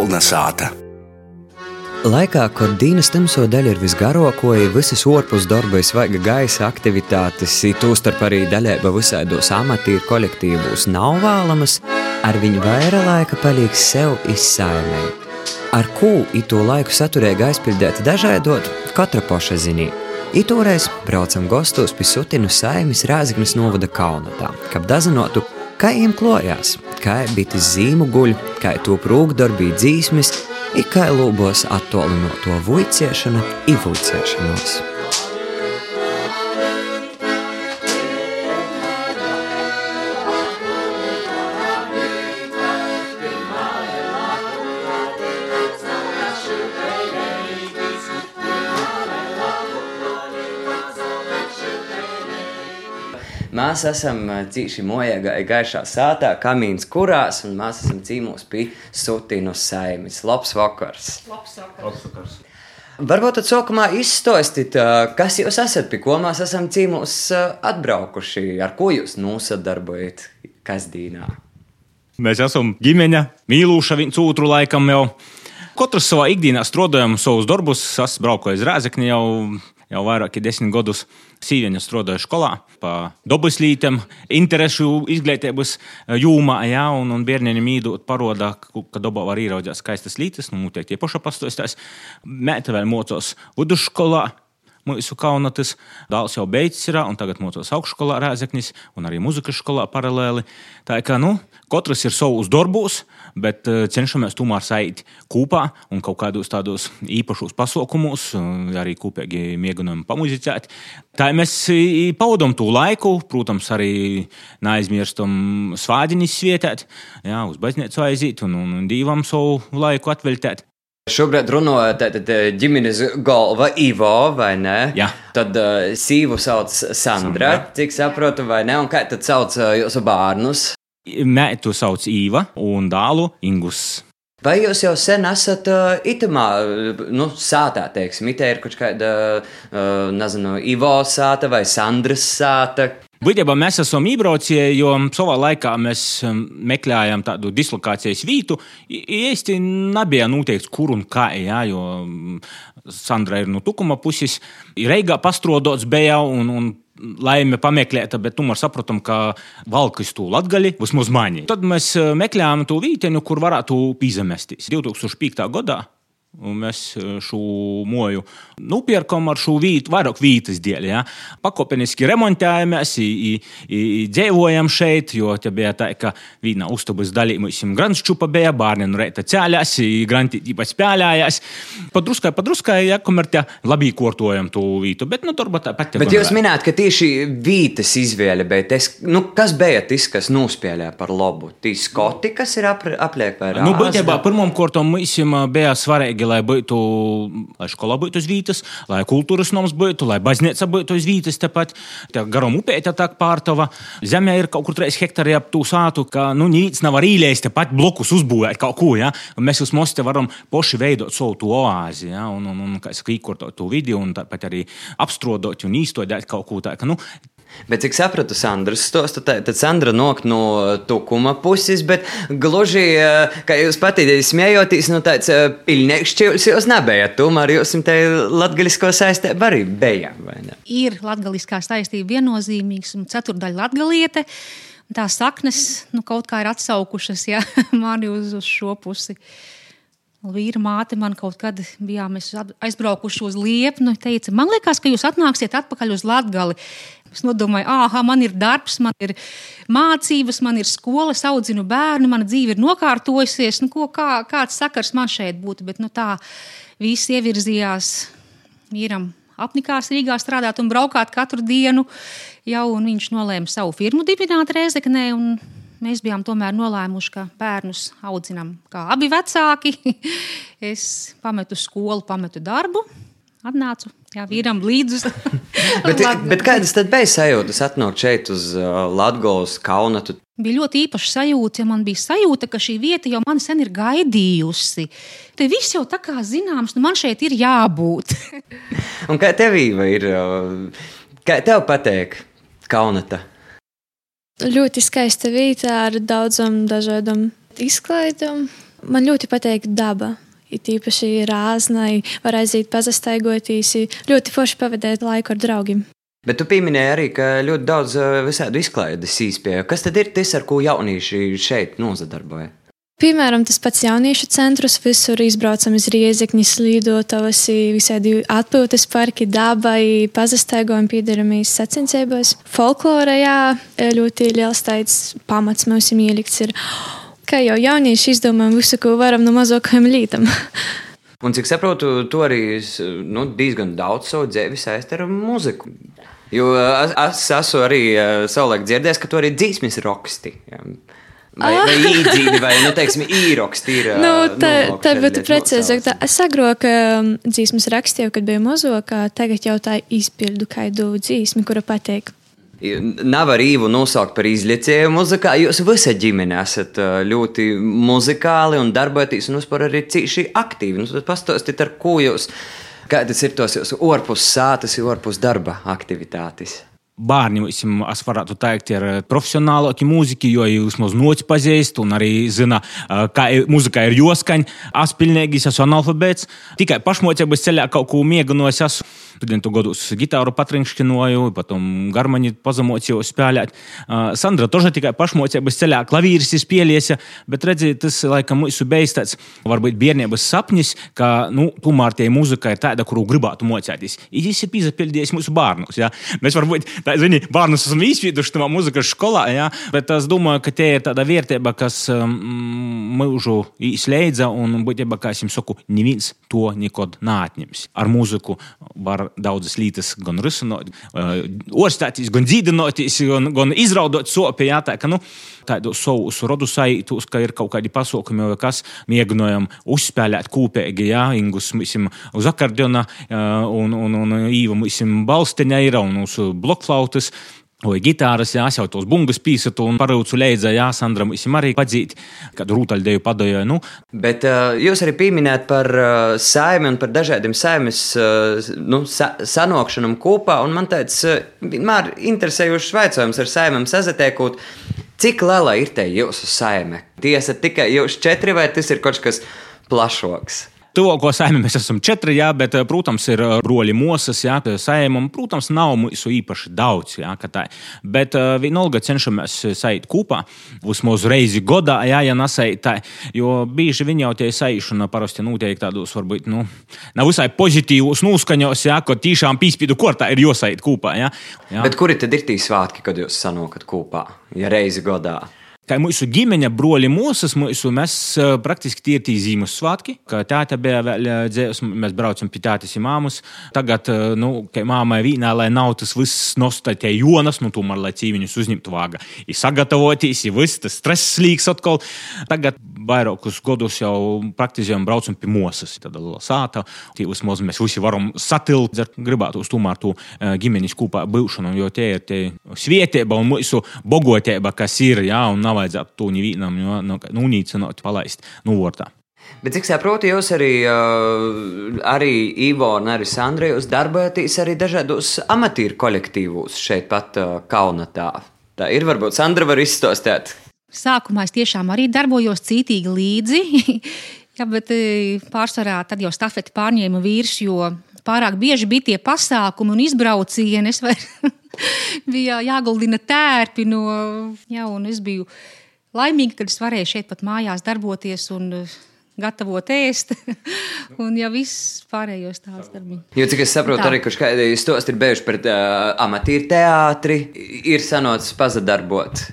Kolnesāta. Laikā, kad dienas tamso daļa ir visgarāko, ir visas orpus darba, svaiga gaisa aktivitātes, tūstarp arī daļēba visādos amatieru kolektīvos nav vēlamas, ar viņu vairāk laika paliek sev izsājumai. Ar ko itu laiku saturēja aizpildīt dažādot, katra poša zinī. Itūreiz braucam gastos pie Sutinu saimis Rāziknes novada Kaunatā, kap dazinotu, kā viņiem klojās, kā bija zīmu guļ, kā to prūkdarbī dzīsmes, ir kā lūbos attolinot to vuiciešana, ivuicēšanos. Mēs esam cīši mojā gaišā sātā, kamīns kurās, un mēs esam cīmos pie Sutinu saimis. Labs vakars! Labs vakars! Labs vakars. Varbūt tad sākumā izstāstīt, kas jūs esat, pie ko mēs esam cīmos atbraukuši, ar ko jūs nosadarbojat kasdīnā. Mēs esam ģimene, mīlūša viens otru laikam jau. Katrs savā ikdienā strādājam savus darbus. Es braucu uz Rēzekni jau, jau vairāk kā desmit gadus. Sīviņa strādāja skolā pa dabaslītēm, interesu izglītības jūmā, ja, un, un bērniem mīdot parodā, ka dabā var ieraudzīt skaistas lītas, nu, tie tie paši pastostās. Mēta vēl mocos vidusskolā. Mūsu kaunatis dēls jau beidzis ir, un tagad mācās augšskolā Rēzeknis un arī muzikas skolā paralēli. Tā kā nu, katrs ir savus darbus, bet cenšamies tomēr saīt kopā un kaut kādos tādos īpašos pasaukumos, arī kopīgi mēģinām pamuzicēt. Tā mēs pavadām to laiku, protams, arī neaizmirstam svādiņas svietēt, jā, uz baznīcu aiziet un, un divam savu laiku atveltēt. Šobrīd runājot, tad ģimenes galva Ivo, vai ne? Jā. Tad uh, sīvu sauc Sandra, Sandra. cik saprotu, vai ne? Un kā tad sauc uh, jūsu bērnus? Mētu sauc Īva un dālu Ingus. Vai jūs jau sen esat uh, itamā, nu, sātā, teiksim, itē ir kaut kāda, uh, nezinu, Ivo sāta vai Sandras sāta? Būtībā mēs esam iebraucie, jo savā laikā mēs meklējām tādu dislokācijas vietu. Īsti nebija noteikts, kur un kā, jā, jo Sandra ir no Tukuma puses. Reigā pastrodots bija un, un laime pameklēta, bet tomēr saprotam, ka valkas to latgali vismaz mani. Tad mēs uh, meklējām to vīteni, kur varētu pīzemesties. 2005. gadā Un mēs šo moju nopirkām ar šo vītu, vairāk vītas dēļ. Ja. Pakopeniski remontējamies, dzīvojam šeit, jo te bija tā, ka viena uztubas daļa mums grāmatšķupa bija, bērni no reita cēlās, granti īpaši spēlējās. Padruskai, padruskai, ja, kamēr te labi kārtojam to vītu, bet nu, turbūt tā pati. Bet jūs minējāt, ka tieši vītas izvēle, bet es, nu, kas bija tas, kas nospēlēja par labu? Tīs skoti, kas ir ap, apliek vai rāzda? Nu, būtībā pirmām kārtām mums bija svarīgi, lai būtu, lai skolā būtu uz vītas, lai kultūras noms būtu, lai baznīca būtu uz vītas tepat. Tā garam upēta tā pārtava. Zemē ir kaut kur 3 hektāri ap tū sātu, ka, nu, nīc nav arī ielēst tepat blokus uzbūvēt kaut ko, ja. Un mēs uz mosti varam poši veidot savu to oāzi, ja, un, un, un kā saka, īkortot to vidi un tāpat arī apstrodot un īstodēt kaut ko tā, ka, nu, Bet, cik sapratu, Sandras stāstu, tad, tad Sandra nāk no tukuma puses, bet gluži, eh, kā jūs patīdīgi smējoties, nu tāds eh, čils jūs nebijat. Tomēr jūs te latgalisko saistību arī bija, vai ne? Ir latgaliskā saistība viennozīmīgs un ceturdaļa latgaliete. Tā saknes nu, kaut kā ir atsaukušas ja, mani uz, uz šo pusi. Vīra māte man kaut kad bijām aizbraukuši uz Liepnu. Teica, man liekas, ka jūs atnāksiet atpakaļ uz Latgali. Es domāju, ah, man ir darbs, man ir mācības, man ir skola, es audzinu bērnu, mana dzīve ir nokārtojusies. Nu, ko, kā, kāds sakars man šeit būtu? Bet nu, tā viss ievirzījās vīram. Apnikās Rīgā strādāt un braukāt katru dienu. Jau viņš nolēma savu firmu dibināt Rēzeknē. Mēs bijām tomēr nolēmuši, ka bērnus audzinām kā abi vecāki. es pametu skolu, pametu darbu, atnācu jā, vīram līdzi. bet, bet kādas tad bija sajūtas atnākt šeit uz uh, Latvijas kaunatu? Bija ļoti īpaša sajūta, ja man bija sajūta, ka šī vieta jau man sen ir gaidījusi. Te viss jau tā kā zināms, nu man šeit ir jābūt. Un kā tev ir? uh, Kā tev patīk kaunata? Ļoti skaista vieta ar daudzām dažādām izklaidēm. Man ļoti patīk daba. It īpaši rāznai, var aiziet pazastaigoties, ļoti forši pavadīt laiku ar draugiem. Bet tu pieminēji arī, ka ļoti daudz eh, visādu izklaides īspēju. Kas tad ir tas, ar ko jaunieši šeit nozadarbojas? Piemēram, tas pats jauniešu centrs, visur izbraucam uz riezekņu, slīdotavas, visādi atpūtas parki, dabai, pazastaigojumi, piedaramies sacensībos. Folklorā, jā, ļoti liels tāds pamats mums ir ielikts. Ir, kā jau jaunieši izdomājam visu, ko varam no mazākajiem lītam. Un cik saprotu, tu arī nu, diezgan daudz savu dzīvi saistīji ar muziku. Jo es, es esmu arī savulaik dzirdējis, ka tu arī dzīsmis roksti. Ja. Vai, vai īdzīvi, vai, nu, teiksim, īroksti ir. Nu, tā, tā būtu precīzāk. Tā, es agrāk dzīsmas rakstīju, kad biju mazākā, tagad jau tā izpildu kādu dzīsmi, kura patīk. Nav arī īvu nosaukt par izlicēju muzikā. Jūs visi ģimene esat ļoti muzikāli un darbojaties, un vispār arī cīši aktīvi. Nu, pastāstiet, ar ko jūs, kādas ir tos jūsu orpus sātas, orpus darba aktivitātes bērni, es varētu teikt, ir profesionālāki mūziķi, jo jūs mūs noci pazīst un arī zina, kā mūzika ir joskaņa. Es pilnīgi esmu analfabēts. Tikai pašmocības ceļā kaut ko mēģinu es esmu studentu gados gitāru patrinšķinoju, potom garmani pazemocījos spēlēt. Sandra тоже tikai pašmocības ceļā klavīris spēlēja, bet redziet, tas laikam mūsu beigas tāds varbūt bērnības sapnis, ka, nu, tomēr tie mūzika ir tāda, kuru gribētu mocēties. Viņš ir izpildījis mūsu bērnus. Ja? Mēs varbūt, tā, zini, bērnus esam izvīduši tajā mūzikas skolā, ja? bet es domāju, ka tie ir tāda vērtība, kas um, mūžu izslēdza un, būtībā, kā es jums saku, neviens to nekad neatņems. Ar mūziku var daudzas lietas gan risināt, uh, ostēties, gan dzīdinoties, gan, gan izraudot sopi. Jā, tā, ka, nu, tādos savus rodu sajūtus, ka ir kaut kādi pasākumi, kas mēģinājām uzspēlēt kopīgi, jā, Ingus mūsim uz akordiona un, un, un Īva mūsim balsteņa ir un uz blokflautas. Vai gitāras, jā, jau tos bungas pīsatu un paraucu leidza, jā, Sandra mums arī padzīt, kad rūtaļdeju padoja. Nu. Bet uh, jūs arī pieminējat par uh, saimi un par dažādiem saimes uh, nu, sa sanokšanām kopā, un man tāds uh, vienmēr interesējušs jautājums ar saimēm sazatiekot. Cik liela ir te jūsu saime? Tiesa tikai jūs četri vai tas ir kaut kas plašāks? Tuvāko saimē mēs esam četri, jā, bet, eh, protams, ir eh, roļi mosas, jā, saimam. Protams, nav mūsu īpaši daudz, jā, tā. Bet uh, vienalga cenšamies sajūt kopā, vismaz reizi godā, jā, ja nesait tā, jo bieži viņi jau tie saišana parasti notiek tādos, varbūt, nu, nav visai pozitīvos noskaņos, jā, ko tiešām pīspīdu kortā ir josait kopā, jā. jā. Bet kuri tad ir tī svētki, kad jūs sanokat kopā, ja reizi godā? Kā mūsu ģimene, broļi, mūsas, mūsu, mēs praktiski tie ir tie Ziemassvētki, ka tāta bija vēl dzēs, mēs braucam pie tātas māmas. Tagad, nu, ka māmai vīnā, lai nav tas viss nostātie jonas, nu, tomēr, lai cīviņus uzņemtu vāga. Ir sagatavoties, ir viss tas stress slīgs atkal. Tagad vairākus gadus jau praktiski jau braucam pie mūsas, tad sāta. Tie vismaz mēs visi varam satilt, gribētu uz tomēr to ģimenes kopā būšanu, jo tie ir tie svietēba un mūsu bogotēba, kas ir, jā, un nav nevajadzētu to nevienam nu, unīcināt, palaist novārtā. Bet, cik saprotu, jūs arī, uh, arī Ivo un arī Sandra, jūs darbojaties arī dažādos amatieru kolektīvos šeit pat uh, Kaunatā. Tā ir, varbūt Sandra var izstāstīt. Sākumā es tiešām arī darbojos cītīgi līdzi, ja, bet pārsvarā tad jau stafeti pārņēma vīrs, jo pārāk bieži bija tie pasākumi un izbraucieni. Es vairs bija jāguldina tērpi no, jā, un es biju laimīga, kad es varēju šeit pat mājās darboties un uh, gatavot ēst. un jau viss pārējos tāds darbs. Jo cik es saprotu, Tā. arī kurš kādreiz tos ir bijuši pret uh, amatieru teātri, ir sanots pazadarbot.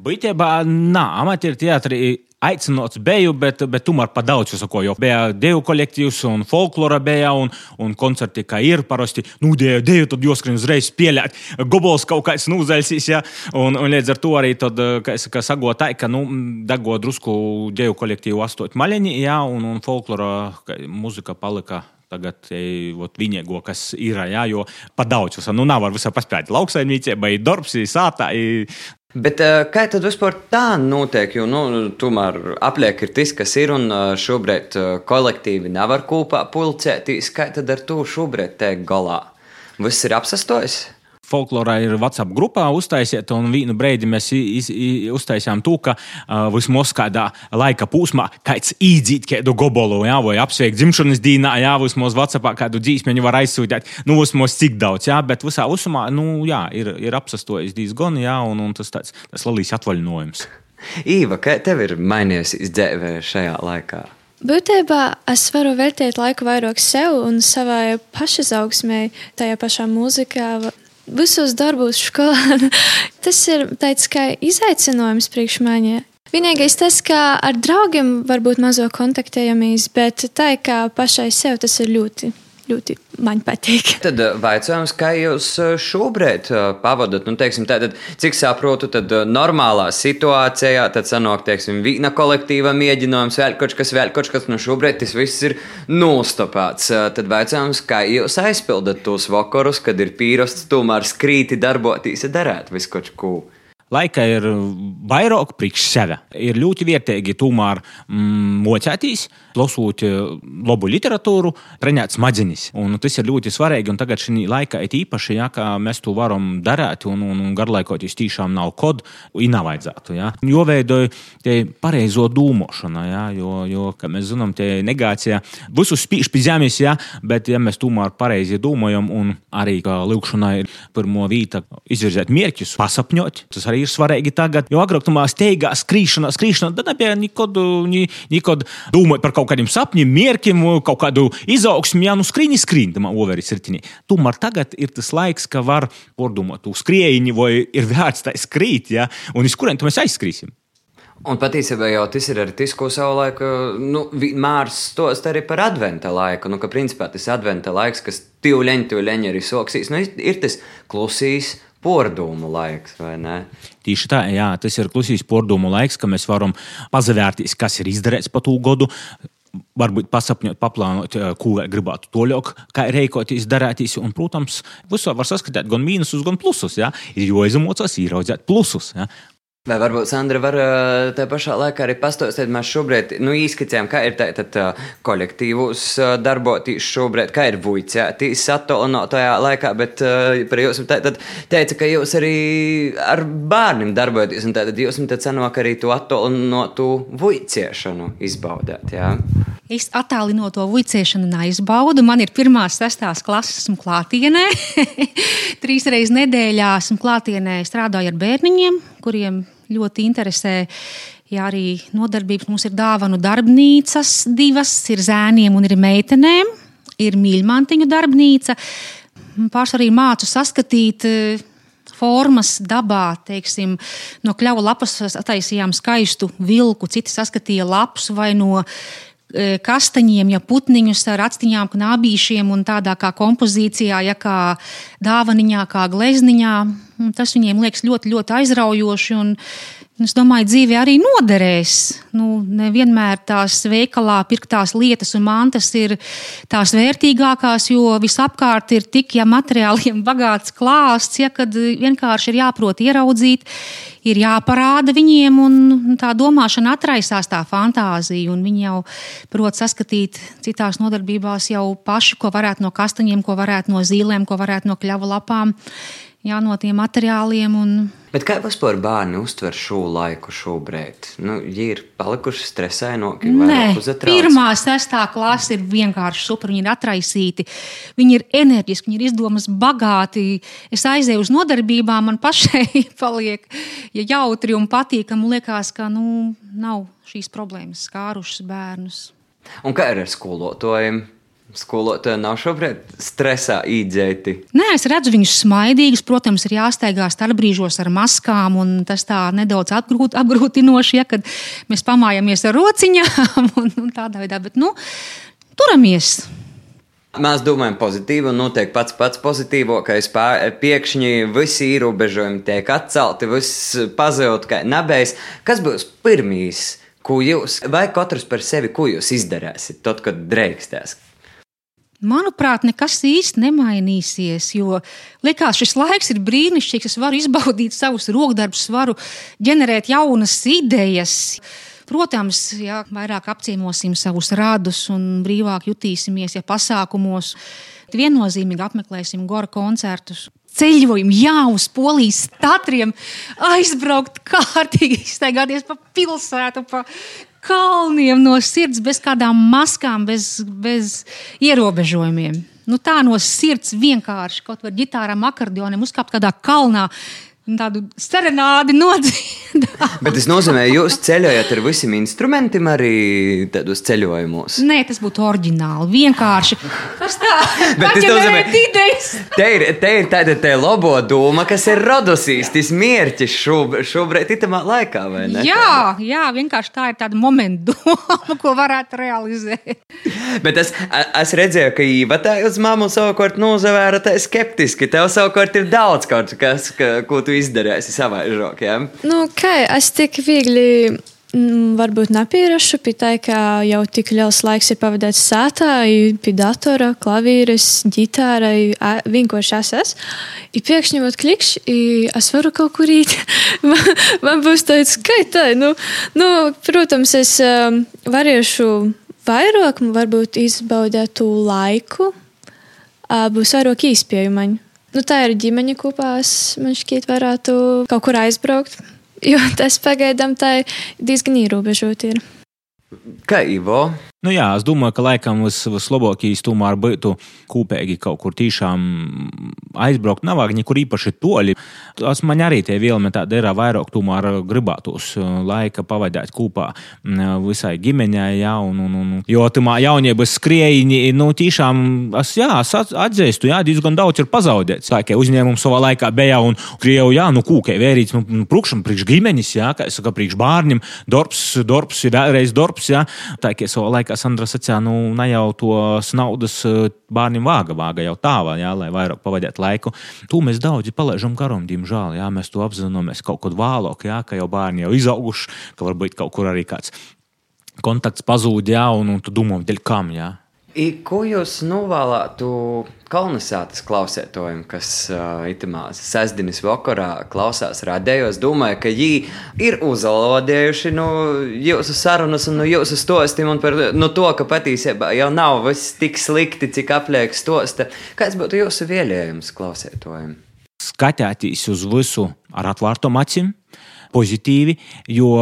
Būtībā, nā, amatieru teātri aicināts biju, bet, bet tomēr pa daudz ko. Jo bija deju kolektīvs un folklora bija un, un koncerti, kā ir parasti. Nu, deju, deju tad jāskrien uzreiz spēlēt. Gobols kaut kāds nūzaļsīs, ja. Un, un līdz ar to arī tad, kā sago tā, ka, nu, dago drusku deju kolektīvu astot maļiņi, ja, un, un folklora muzika palika tagad vienīgo, kas ir. Jā, jo pa daudz, nu, nav var visā paspēt. Lauksaimniecība, ir darbs, ir sāta, ir Bet uh, kā tad vispār tā notiek? Jo, nu, tomēr apliek ir tas, kas ir, un uh, šobrīd uh, kolektīvi nevar kopā pulcēties. Kā tad ar to šobrīd tiek galā? Viss ir apsastojis? Folklorā ir WhatsApp grupā uztaisiet, un vienu brīdi mēs iz, iz, uztaisījām to, ka uh, vismaz kādā laika posmā kāds īdzīt kādu gobolu, jā, vai apsveikt dzimšanas dienā, jā, vismaz WhatsAppā kādu dzīsmeņu var aizsūtīt. Nu, vismaz cik daudz, jā, bet visā uzsumā, nu, jā, ir, ir apsastojis diezgan, jā, un, un tas tāds, tas lalīs atvaļinājums. Īva, kā tev ir mainījies dzīve šajā laikā? Būtībā es varu veltīt laiku vairāk sev un savai pašizaugsmē, tajā pašā mūzikā, visos darbos, skolā. tas ir tāds kā izaicinājums priekš maņai. Vienīgais tas, ka ar draugiem varbūt mazo kontaktējamies, bet tā kā pašai sev tas ir ļoti ļoti man patīk. Tad eh, jautājums, kā jūs eh, šobrīd eh, pavadat, nu, teiksim, tātad, cik saprotu, tad normālā situācijā, tad sanāk, teiksim, vīna kolektīva mēģinājums, vēl kaut kas, vēl kaut kas, nu, šobrīd tas viss ir nostopēts. Tad jautājums, kā jūs aizpildat tos vakarus, kad ir pīrasts, tomēr skrīti darboties, darēt visu kaut ko laika ir vairāk priekš sevi. Ir ļoti vietīgi tomēr mm, mocētīs, lasot eh, labu literatūru, trenēt smadzenes. Un tas ir ļoti svarīgi. Un tagad šī laika ir īpaši, ja, mēs to varam darīt, un, un, un garlaikoties tiešām nav kod, un nav vajadzētu. Ja. Jo veidoja tie pareizo dūmošanu, ja, jo, jo, kā mēs zinām, tie negācija visus spīš pie zemes, ja, bet ja mēs tomēr pareizi domājam, un arī lūkšanai ir pirmo vīta izvirzēt mērķus, pasapņot, tas arī ir svarīgi tagad. Jo agrāk tam steigā skrīšana, skrīšana, tad nebija nekad, nekad domāt par kaut kādiem sapņiem, mērķiem, kaut kādu izaugsmu. Jā, nu skrīni, skrīni, tam overis ir tīni. Tomēr tagad ir tas laiks, ka var pordomāt to skrējiņu, vai ir vērts tā skrīt, ja, un uz kurien mēs aizskrīsim. Un patiesībā jau tas ir arī tas, ko savulaik nu, vienmēr stost arī par adventa laiku. Nu, ka principā tas adventa laiks, kas tīvleņi, tīvleņi arī soksīs, nu, ir tas klusīs pordumu laiks, vai ne? Tieši tā, jā, tas ir klusīs pordumu laiks, ka mēs varam pazavērties, kas ir izdarīts pa tū godu. Varbūt pasapņot, paplānot, eh, ko gribētu to ļauk, kā rīkoties, darēties. Un, protams, visur var saskatīt gan mīnusus, gan plusus. Ja? Ir jāizmocās, ieraudzīt plusus. Ja? Vai varbūt Sandra var tajā pašā laikā arī pastāstīt, mēs šobrīd nu, izskicējām, kā ir tātad kolektīvos darboties šobrīd, kā ir vuicētīs attālinātajā laikā, bet par jums tātad teica, ka jūs arī ar bērniem darbojaties, un tātad jūs tad sanāk arī to attālinātu vuiciešanu izbaudēt, jā? Es attālināto vuiciešanu neizbaudu. Man ir pirmās, sestās klases, esmu klātienē. Trīs reizes nedēļā esmu klātienē, strādāju ar bērniņiem, kuriem ļoti interesē. Ja arī nodarbības mums ir dāvanu darbnīcas, divas ir zēniem un ir meitenēm, ir mīļmantiņu darbnīca. Pārsvarā arī mācu saskatīt eh, formas dabā, teiksim, no kļava lapas attaisījām skaistu vilku, citi saskatīja lapus vai no eh, kastaņiem, ja putniņus ar actiņām, knābīšiem un tādā kā kompozīcijā, ja kā dāvaniņā, kā glezniņā. Tas viņiem liekas ļoti, ļoti aizraujoši. Un, Es domāju, dzīve arī noderēs. Nu, nevienmēr tās veikalā pirktās lietas un mantas ir tās vērtīgākās, jo visapkārt ir tik ja, materiāliem bagāts klāsts, ja, kad vienkārši ir jāprot ieraudzīt, ir jāparāda viņiem, un tā domāšana atraisās tā fantāzija. Viņi jau prot saskatīt citās nodarbībās jau paši, ko varētu no kastaņiem, ko varētu no zīlēm, ko varētu no kļavu lapām jā, no tiem materiāliem. Un... Bet kā vispār bērni uztver šo laiku šobrīd? Nu, ja ir palikuši stresainoki, Nē, pirmā, sestā klase ir vienkārši super. Viņi ir atraisīti, viņi ir enerģiski, viņi ir izdomas bagāti. Es aizēju uz nodarbībām, man pašai paliek ja jautri un patīkami. Liekas, ka nu, nav šīs problēmas skārušas bērnus. Un kā ir ar skolotājiem? Skolotāji nav šobrīd stresā īdzēti. Nē, es redzu viņus smaidīgus. Protams, ir jāsteigā starpbrīžos ar maskām, un tas tā nedaudz apgrūt, apgrūtinoši, ja, kad mēs pamājamies ar rociņām un, un tādā veidā. Bet, nu, turamies! Mēs domājam, pozitīvi, un notiek pats pats pozitīvākais. Pēkšņi visi ierobežojumi tiek atcelti, viss pazūd kā nebēs. Kas būs pirmīs, ko jūs, vai katrs par sevi, ko jūs izdarīsiet, tad, kad drēkstēs? Manuprāt, nekas īsti nemainīsies, jo liekas, šis laiks ir brīnišķīgs. Es varu izbaudīt savus rokdarbus, varu ģenerēt jaunas idejas. Protams, ja vairāk apciemosim savus radus un brīvāk jutīsimies ja pasākumos, viennozīmīgi apmeklēsim gora koncertus. ceļojumu, jā, uz polijas tatriem, aizbraukt kārtīgi, iztaigāties pa pilsētu, pa kalniem no sirds, bez kādām maskām, bez, bez ierobežojumiem. Nu, tā no sirds vienkārši kaut vai ģitārām, akordioniem uzkāpt kādā kalnā tādu serenādi nodziedāt. Bet tas nozīmē, ka jūs ceļojat ar visiem instrumentiem arī tādos ceļojumos. Nē, tas būtu oriģināli. Vienkārši tas tā, Bet tas nozīmē, te ir, te ir tāda te labo doma, kas ir radusies, tas mērķis šob, šobrīd, itamā laikā, vai ne? Jā, jā, vienkārši tā ir tāda momenta doma, ko varētu realizēt. Bet es, es redzēju, ka Īva tā uz mammu savukārt nozavēra tā skeptiski. Tev savukārt ir daudz kaut kas, ka, ko tu izdarīsi savā žokā. Nu, kā es tik viegli. Mm, varbūt nepierašu pie tā, ka jau tik liels laiks ir pavadīts sētā, pie datora, klavīres, ģitārai, vienkārši es esmu. Ir pēkšņi vat klikšķi, es varu kaut kur īt. man, man būs tāds, ka tā, nu, nu, protams, es um, varēšu vairāk, varbūt izbaudīt to laiku, uh, būs vairāk īspējumaņu. Nu, tā ir ģimeņa kopā. Es, man šķiet, varētu kaut kur aizbraukt. Jo tas pagaidām tā diezgan ierobežot. Ir. Kā Ivo? Nu jā, es domāju, ka laikam vislabākais tomēr būtu kopīgi kaut kur tiešām aizbraukt. Nav vajag nekur īpaši toļi. Tas man arī tie vēlme tāda ir vairāk, tomēr gribētos uh, laika pavadīt kopā uh, visai ģimenei. Jā, un, un, un, jo tamā jauniebas skrējiņi, nu tiešām es, jā, es atzīstu, jā, diezgan daudz ir pazaudēts. Tā kā uzņēmums savā laikā bija un Krievu, jā, nu kūkai vērīts, nu, nu prukšam, priekš ģimenes, jā, kā es saku, priekš bārņiem, darbs, darbs, vēlreiz darbs, jā. Tā kā savā laikā kā Sandra sacīja, nu, ne jau tos naudas eh, bērniem vāga, vāga jau tā, jā, lai vairāk pavadītu laiku. To mēs daudzi palaidām garām, diemžēl. Jā, mēs to apzināmies kaut kad vēlāk, jā, ka jau bērni jau izauguši, ka varbūt kaut kur arī kāds kontakts pazūd, jā, un, un tu domā, dēļ kam. Jā. I, ko jūs novēlētu kolonizācijas klausētājiem, kas uh, itamā sestdienas vakarā klausās radējo? Es domāju, ka viņi ir uzalodējuši nu, jūsu sarunas un nu, jūsu stostiem un par nu, to, ka patiesībā jau nav viss tik slikti, cik apliek stosta. Kāds būtu jūsu vēlējums klausētājiem? Skatieties uz visu ar atvērtām acīm, pozitīvi, jo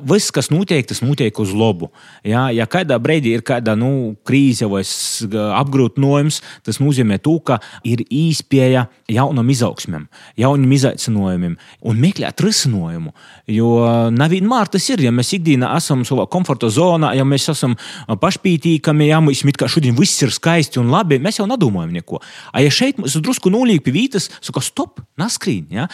viss, kas notiek, tas notiek uz labu. Ja, ja kādā brīdī ir kāda nu, krīze vai apgrūtinājums, tas nozīmē to, ka ir īspēja jaunam izaugsmam, jaunam izaicinājumam un meklēt risinājumu. Jo nevienmēr tas ir, ja mēs ikdienā esam savā komforta zonā, ja mēs esam pašpītīkami, ja mēs kā šodien viss ir skaisti un labi, mēs jau nedomājam neko. A, ja šeit mums drusku nulīgi pie vītas, saka, stop, naskrīn. Ja?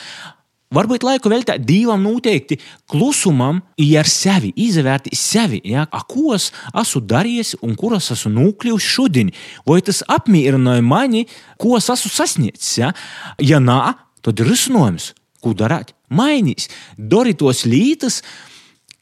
Varbūt laiku veltīt divam noteikti klusumam, ar sevi izvērtēt sevi, ja, a, ko es esmu darījis un kur es esmu nokļuvis šodien. Vai tas apmierināja mani, ko es esmu sasniedzis? Ja, ja nē, tad ir risinājums, ko darīt. Mainīs, dari tos lītas,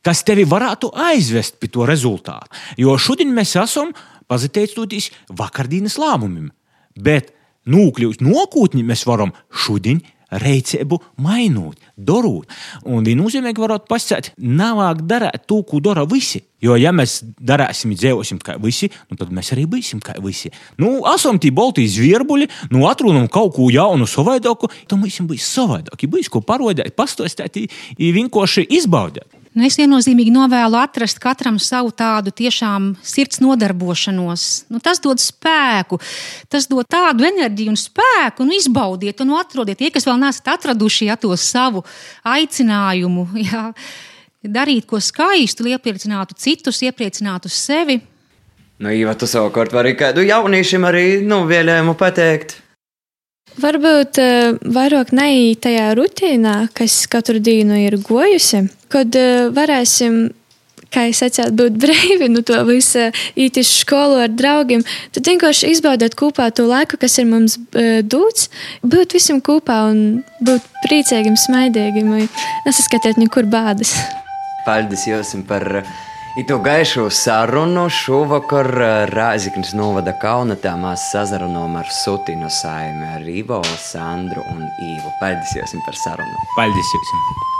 kas tevi varētu aizvest pie to rezultātu. Jo šodien mēs esam pateicoties vakardienas lēmumiem, bet nokļūt nākotnē mēs varam šodien reizēbu mainot, darot. Un viennozīmīgi varētu pasakāt, nav vajag darīt to, ko dara visi. Jo, ja mēs darīsim, dzīvosim kā visi, nu, tad mēs arī būsim kā visi. Nu, esam tie balti zvierbuļi, nu, atrunam kaut ko jaunu, savādāku, tad mums būs savādāk. Būs ko parodēt, pastāstīt, vienkārši izbaudīt. Nu, es viennozīmīgi novēlu atrast katram savu tādu tiešām sirds nodarbošanos. Nu, tas dod spēku, tas dod tādu enerģiju un spēku, un izbaudiet, un atrodiet tie, kas vēl neesat atraduši ja, to savu aicinājumu. Ja, darīt ko skaistu, iepriecinātu citus, iepriecinātu sevi. Nu, Īva, tu savukārt vari kādu jauniešiem arī nu, vēlējumu pateikt. Varbūt uh, vairāk neiet tajā rutīnā, kas katru dienu ir gojusi, kad uh, varēsim, kā jūs teicāt, būt brīvi nu, to visu, iet uz skolu ar draugiem. Tad vienkārši izbaudot kopā to laiku, kas ir mums dots, būt visam kopā un būt priecīgiem, smaidīgiem, nesaskatiet nekur bādas. Paldies jums par! Itu gaišu sarunu šovakar eh, Rāziknis novada kaunatā mēs sazarunām ar Sutinu saimi, ar Ivo, Sandru un Īvu. Paldies jums par sarunu! Paldies jums!